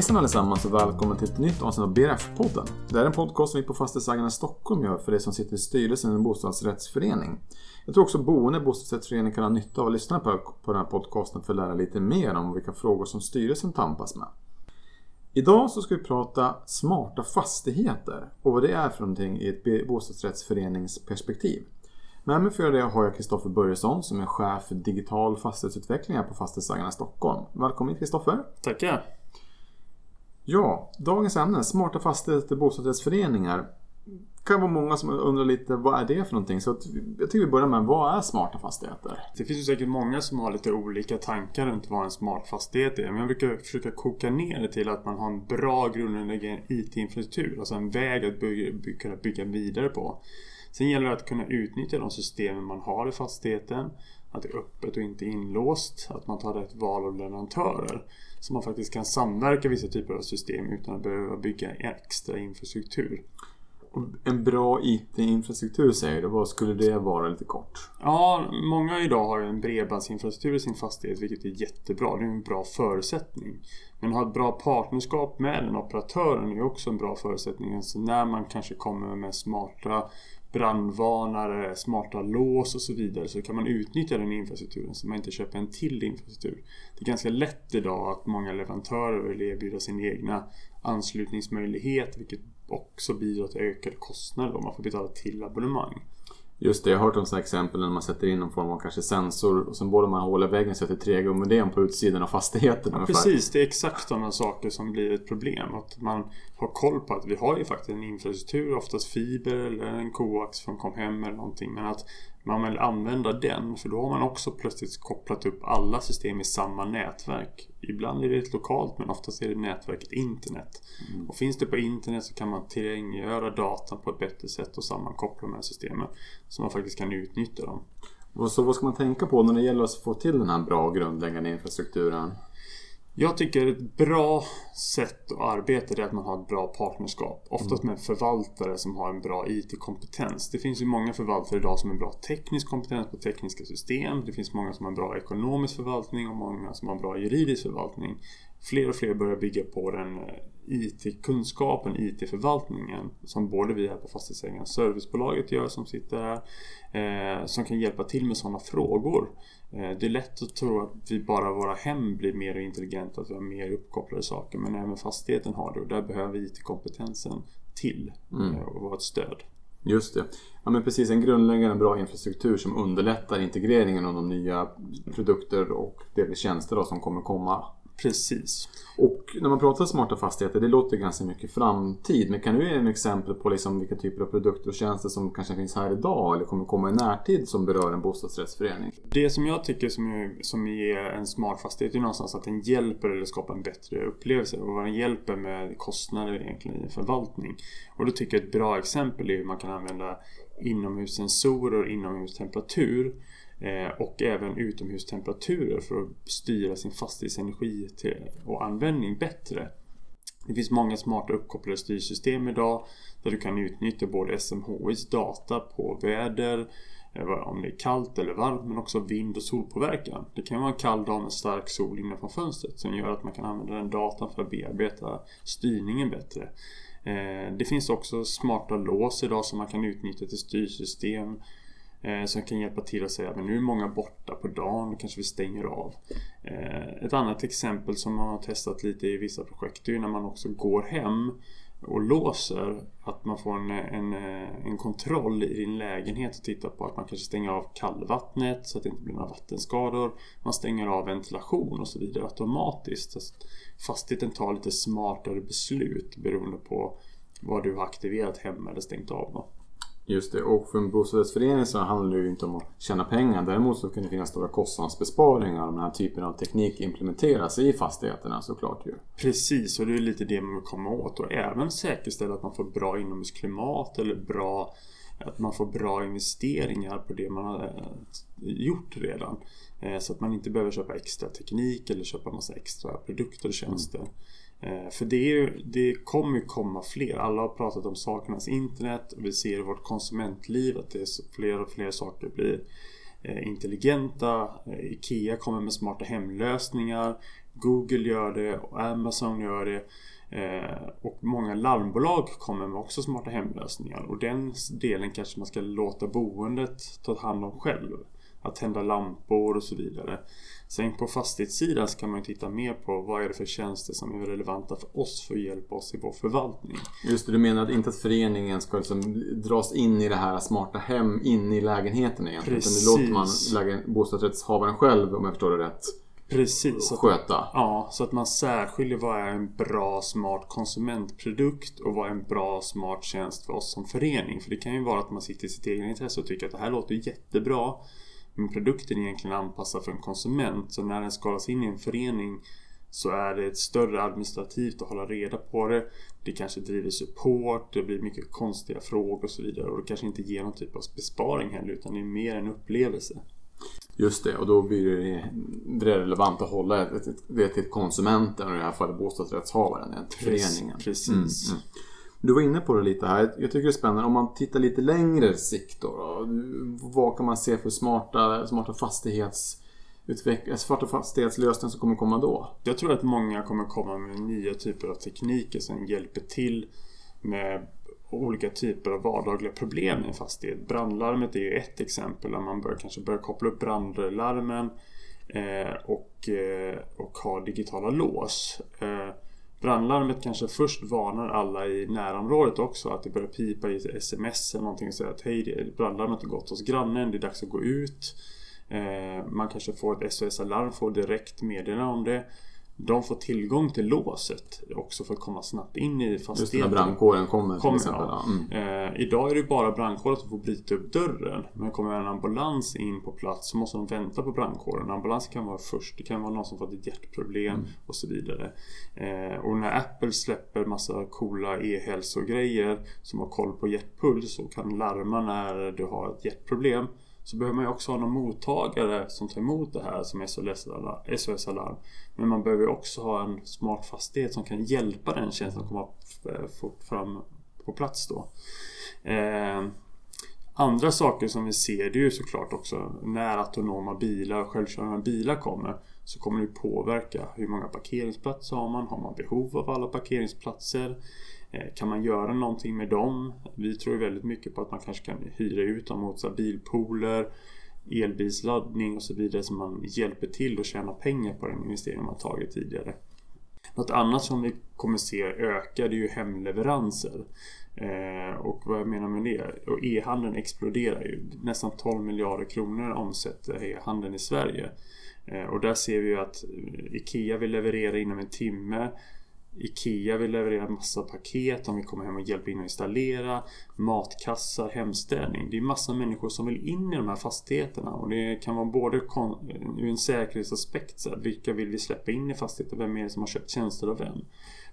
Hejsan allesammans och välkommen till ett nytt avsnitt av BRF-podden. Det här är en podcast som vi på Fastighetsägarna Stockholm gör för dig som sitter i styrelsen i en bostadsrättsförening. Jag tror också boende i bostadsrättsförening kan ha nytta av att lyssna på, på den här podcasten för att lära lite mer om vilka frågor som styrelsen tampas med. Idag så ska vi prata smarta fastigheter och vad det är för någonting i ett bostadsrättsföreningsperspektiv. Med mig för att göra det har jag Kristoffer Börjesson som är chef för digital fastighetsutveckling här på Fastighetsägarna Stockholm. Välkommen Kristoffer! Tackar! Ja, dagens ämne, smarta fastigheter, bostadsrättsföreningar. Det kan vara många som undrar lite vad är det för någonting? Så jag tycker vi börjar med, vad är smarta fastigheter? Det finns ju säkert många som har lite olika tankar runt vad en smart fastighet är. Men jag brukar försöka koka ner det till att man har en bra grundläggande IT-infrastruktur. Alltså en väg att bygga, kunna bygga vidare på. Sen gäller det att kunna utnyttja de system man har i fastigheten. Att det är öppet och inte inlåst. Att man tar rätt val av leverantörer. Så man faktiskt kan samverka vissa typer av system utan att behöva bygga extra infrastruktur. En bra IT-infrastruktur säger du. Vad skulle det vara lite kort? Ja, många idag har en bredbandsinfrastruktur i sin fastighet vilket är jättebra. Det är en bra förutsättning. Men att ha ett bra partnerskap med den operatören är också en bra förutsättning. Alltså när man kanske kommer med smarta brandvarnare, smarta lås och så vidare så kan man utnyttja den infrastrukturen så man inte köper en till infrastruktur. Det är ganska lätt idag att många leverantörer vill erbjuda sin egna anslutningsmöjlighet vilket också bidrar till ökade kostnader om man får betala till abonnemang. Just det, jag har hört om sådana exempel när man sätter in någon form av kanske sensor och sen borrar man hål i väggen så att det är tre gummidén på utsidan av fastigheten. Ja, precis, det är exakt sådana saker som blir ett problem. Att man har koll på att vi har ju faktiskt en infrastruktur, oftast fiber eller en koax från Comhem eller någonting. Men att man vill använda den för då har man också plötsligt kopplat upp alla system i samma nätverk. Ibland är det lokalt men oftast är det nätverket internet. Mm. Och finns det på internet så kan man tillgängliggöra datan på ett bättre sätt och sammankoppla de här systemen. Så man faktiskt kan utnyttja dem. Och så vad ska man tänka på när det gäller att få till den här bra grundläggande infrastrukturen? Jag tycker ett bra sätt att arbeta är att man har ett bra partnerskap. Oftast med förvaltare som har en bra IT-kompetens. Det finns ju många förvaltare idag som har bra teknisk kompetens på tekniska system. Det finns många som har bra ekonomisk förvaltning och många som har bra juridisk förvaltning. Fler och fler börjar bygga på den eh, IT-kunskapen, IT-förvaltningen som både vi här på Fastighetsägarnas Servicebolaget gör som sitter här. Eh, som kan hjälpa till med sådana frågor. Eh, det är lätt att tro att vi bara våra hem blir mer intelligenta, att vi har mer uppkopplade saker. Men även fastigheten har det och där behöver IT-kompetensen till mm. Eh, och vara ett stöd. Just det. Ja men precis, en grundläggande bra infrastruktur som underlättar integreringen av de nya produkter och delvis tjänster då, som kommer komma Precis. Och när man pratar smarta fastigheter, det låter ganska mycket framtid. Men kan du ge en exempel på liksom vilka typer av produkter och tjänster som kanske finns här idag eller kommer komma i närtid som berör en bostadsrättsförening? Det som jag tycker som, är, som ger en smart fastighet är någonstans att den hjälper eller skapar en bättre upplevelse. Och vad den hjälper med kostnader egentligen i förvaltning. Och då tycker jag ett bra exempel är hur man kan använda inomhussensorer och inomhustemperatur Eh, och även utomhustemperaturer för att styra sin fastighetsenergi och användning bättre. Det finns många smarta uppkopplade styrsystem idag där du kan utnyttja både SMHIs data på väder, eh, om det är kallt eller varmt, men också vind och solpåverkan. Det kan vara en kall dag med stark sol innanför fönstret som gör att man kan använda den datan för att bearbeta styrningen bättre. Eh, det finns också smarta lås idag som man kan utnyttja till styrsystem Eh, som kan hjälpa till att säga att nu är många borta på dagen, kanske vi stänger av. Eh, ett annat exempel som man har testat lite i vissa projekt är när man också går hem och låser att man får en, en, eh, en kontroll i din lägenhet och tittar på att man kanske stänger av kallvattnet så att det inte blir några vattenskador. Man stänger av ventilation och så vidare automatiskt. Fastigheten tar lite smartare beslut beroende på vad du har aktiverat hemma eller stängt av. Då. Just det, och för en bostadsrättsförening så handlar det ju inte om att tjäna pengar. Däremot så kan det finnas stora kostnadsbesparingar om den här typen av teknik implementeras i fastigheterna såklart ju. Precis, och det är lite det man vill komma åt. Och även säkerställa att man får bra inomhusklimat eller bra att man får bra investeringar på det man har eh, gjort redan. Eh, så att man inte behöver köpa extra teknik eller köpa massa extra produkter och tjänster. Mm. Eh, för det, ju, det kommer ju komma fler. Alla har pratat om sakernas internet vi ser i vårt konsumentliv att det är fler och fler saker blir eh, intelligenta. Eh, IKEA kommer med smarta hemlösningar. Google gör det och Amazon gör det. Och många larmbolag kommer med också smarta hemlösningar och den delen kanske man ska låta boendet ta hand om själv. Att tända lampor och så vidare. Sen på fastighetssidan så kan man titta mer på vad är det för tjänster som är relevanta för oss för att hjälpa oss i vår förvaltning. Just det, du menar att inte att föreningen ska liksom dras in i det här smarta hem, in i lägenheten egentligen. Precis. Utan det låter man lägen, bostadsrättshavaren själv, om jag förstår det rätt, Precis. Sköta. ja, så att man särskiljer vad är en bra smart konsumentprodukt och vad är en bra smart tjänst för oss som förening. För det kan ju vara att man sitter i sitt eget intresse och tycker att det här låter jättebra. Men produkten är egentligen anpassad för en konsument. Så när den skalas in i en förening så är det ett större administrativt att hålla reda på det. Det kanske driver support, det blir mycket konstiga frågor och så vidare. Och det kanske inte ger någon typ av besparing heller utan det är mer en upplevelse. Just det, och då blir det relevant att hålla det till konsumenten och i det här fallet bostadsrättshavaren, till föreningen. Precis. Mm, mm. Du var inne på det lite här. Jag tycker det är spännande. Om man tittar lite längre sikt då, då Vad kan man se för smarta, smarta fastighets eh, smarta fastighetslösningar som kommer komma då? Jag tror att många kommer komma med nya typer av tekniker som hjälper till med olika typer av vardagliga problem i en fastighet. Brandlarmet är ju ett exempel där man bör, kanske börjar koppla upp brandlarmen eh, och, eh, och ha digitala lås. Eh, brandlarmet kanske först varnar alla i närområdet också att det börjar pipa i sms eller någonting och säger att hej, brandlarmet har gått hos grannen, det är dags att gå ut. Eh, man kanske får ett SOS-alarm, får direkt meddelande om det. De får tillgång till låset också för att komma snabbt in i fastigheten. Just när brandkåren kommer, kommer till exempel. Ja. Mm. Eh, idag är det bara brandkåren som får bryta upp dörren. Men kommer en ambulans in på plats så måste de vänta på brandkåren. Ambulansen kan vara först. Det kan vara någon som fått ett hjärtproblem mm. och så vidare. Eh, och när Apple släpper massa coola e-hälsogrejer som har koll på hjärtpuls och kan larma när du har ett hjärtproblem så behöver man ju också ha någon mottagare som tar emot det här som SOS-alarm. Men man behöver också ha en smart fastighet som kan hjälpa den tjänsten att komma eh, fort fram på plats då. Eh, andra saker som vi ser det är ju såklart också när autonoma bilar och självkörande bilar kommer så kommer det påverka hur många parkeringsplatser har man? Har man behov av alla parkeringsplatser? Eh, kan man göra någonting med dem? Vi tror väldigt mycket på att man kanske kan hyra ut dem mot bilpooler, elbilsladdning och så vidare Så man hjälper till att tjäna pengar på den investering man tagit tidigare. Något annat som vi kommer se öka det är ju hemleveranser. Eh, och vad jag menar med det? Och e-handeln exploderar ju. Nästan 12 miljarder kronor omsätter e-handeln i Sverige. Eh, och där ser vi ju att eh, IKEA vill leverera inom en timme. IKEA vill leverera massa paket, de vill komma hem och hjälpa in och installera Matkassar, hemstädning Det är massa människor som vill in i de här fastigheterna och det kan vara både ur en säkerhetsaspekt så här, Vilka vill vi släppa in i fastigheten? Vem är det som har köpt tjänster av vem?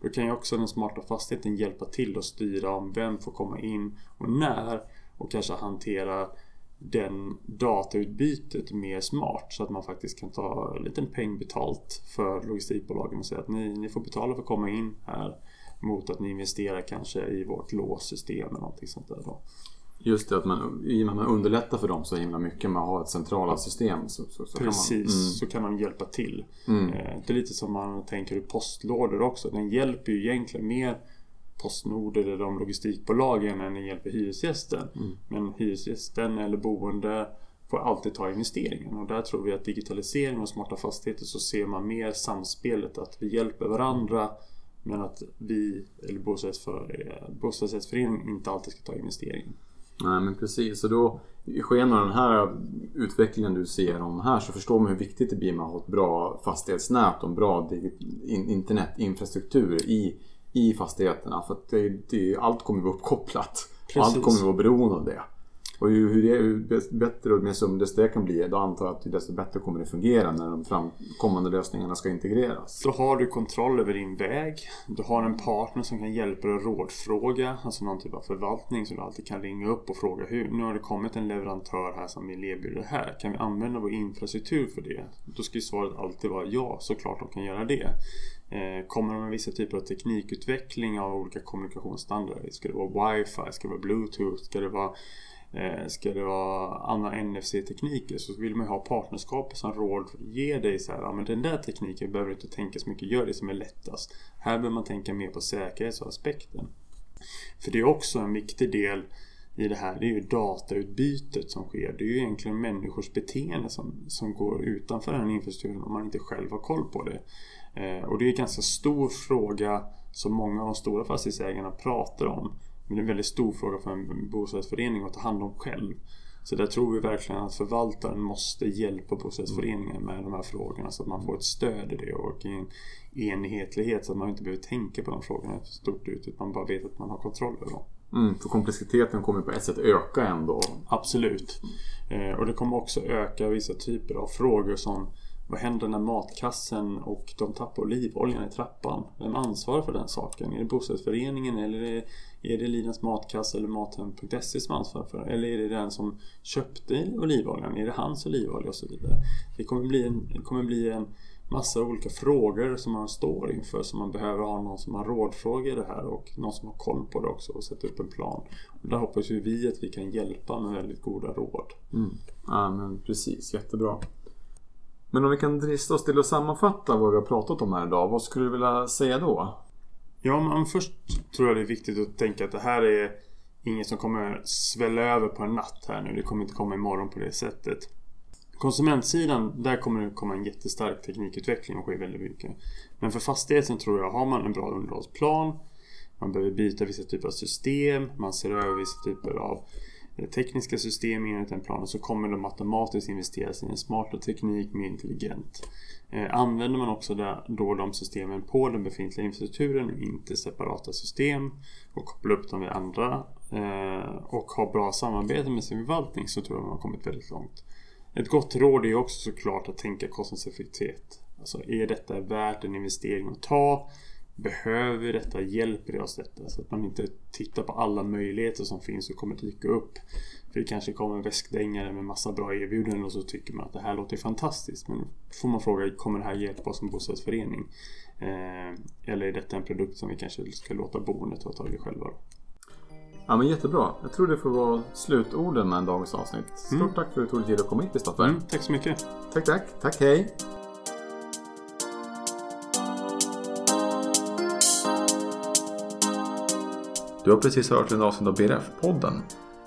Då kan ju också den smarta fastigheten hjälpa till att styra om vem får komma in och när och kanske hantera den datautbytet mer smart så att man faktiskt kan ta en liten peng betalt för logistikbolagen och säga att ni, ni får betala för att komma in här mot att ni investerar kanske i vårt låssystem eller någonting sånt där då. Just det, att man, i och med att man underlättar för dem så himla mycket med att ha ett centrala system. Så, så, så Precis, kan man, mm. så kan de hjälpa till. Mm. Eh, det är lite som man tänker i postlådor också. Den hjälper ju egentligen mer Postnord eller de logistikbolagen än den hjälper hyresgästen. Mm. Men hyresgästen eller boende får alltid ta investeringen och där tror vi att digitalisering och smarta fastigheter så ser man mer samspelet att vi hjälper varandra men att vi eller bostadsrättsföreningen inte alltid ska ta investeringen. Nej men precis, och då i sken av den här utvecklingen du ser om här så förstår man hur viktigt det blir med att ha ett bra fastighetsnät och en bra internetinfrastruktur i i fastigheterna. För att det, det, allt kommer att vara uppkopplat. Precis. Allt kommer att vara beroende av det. Och ju, hur, det, hur bättre och mer sumdes det kan bli, då antar jag att desto bättre kommer det fungera när de framkommande lösningarna ska integreras. Då har du kontroll över din väg. Du har en partner som kan hjälpa dig att rådfråga, alltså någon typ av förvaltning som du alltid kan ringa upp och fråga hur, nu har det kommit en leverantör här som vill erbjuda det här. Kan vi använda vår infrastruktur för det? Då ska ju svaret alltid vara ja, såklart de kan göra det. Eh, kommer de med vissa typer av teknikutveckling av olika kommunikationsstandarder? Ska det vara wifi? Ska det vara bluetooth? Ska det vara eh, ska det vara andra NFC-tekniker så vill man ha partnerskap som råd ger dig så här, ja men den där tekniken behöver du inte tänka så mycket, gör det som är lättast. Här behöver man tänka mer på säkerhetsaspekten. För det är också en viktig del i det här, det är ju datautbytet som sker. Det är ju egentligen människors beteende som, som går utanför den infrastrukturen om man inte själv har koll på det. Eh, och det är en ganska stor fråga som många av de stora fastighetsägarna pratar om. Men det är en väldigt stor fråga för en bostadsförening att ta hand om själv. Så där tror vi verkligen att förvaltaren måste hjälpa bostadsföreningen med de här frågorna så att man får ett stöd i det och en enhetlighet så att man inte behöver tänka på de frågorna stort ut utan man bara vet att man har kontroll över dem. Mm, för komplexiteten kommer på ett sätt öka ändå. Absolut. Eh, och det kommer också öka vissa typer av frågor som vad händer när matkassen och de tappar olivoljan i trappan? Vem ansvarar för den saken? Är det bostadsföreningen eller är det, är det Lidans matkasse eller Mathem.se som ansvarar för det? Eller är det den som köpte olivoljan? Är det hans olivolja och så vidare? Det kommer bli en, det kommer bli en massa olika frågor som man står inför som man behöver ha någon som har rådfrågor i det här och någon som har koll på det också och sätta upp en plan. Och där hoppas ju vi att vi kan hjälpa med väldigt goda råd. Mm. Ja men precis, jättebra. Men om vi kan drista oss till att sammanfatta vad vi har pratat om här idag. Vad skulle du vilja säga då? Ja, men först tror jag det är viktigt att tänka att det här är inget som kommer svälla över på en natt här nu. Det kommer inte komma imorgon på det sättet. Konsumentsidan, där kommer det komma en jättestark teknikutveckling och ske väldigt mycket. Men för fastigheten tror jag, har man en bra underhållsplan, man behöver byta vissa typer av system, man ser över vissa typer av eh, tekniska system enligt den planen så kommer de automatiskt investeras i en smartare teknik, mer intelligent. Eh, använder man också då de systemen på den befintliga infrastrukturen och inte separata system och kopplar upp dem med andra eh, och har bra samarbete med sin förvaltning så tror jag man har kommit väldigt långt. Ett gott råd är också såklart att tänka kostnadseffektivitet. Alltså är detta värt en investering att ta? Behöver vi detta? Hjälper det oss detta? Så att man inte tittar på alla möjligheter som finns och kommer dyka upp. För det kanske kommer en väskdängare med massa bra erbjudanden och så tycker man att det här låter fantastiskt. Men får man fråga, kommer det här hjälpa oss som bostadsförening? Eh, eller är detta en produkt som vi kanske ska låta boendet ta tag i själva? Ja men jättebra. Jag tror det får vara slutorden med dagens avsnitt. Stort mm. tack för att du tog dig tid att komma hit Kristoffer. Mm, tack så mycket. Tack tack. Tack hej. Du har precis hört en avsnitt av BRF-podden.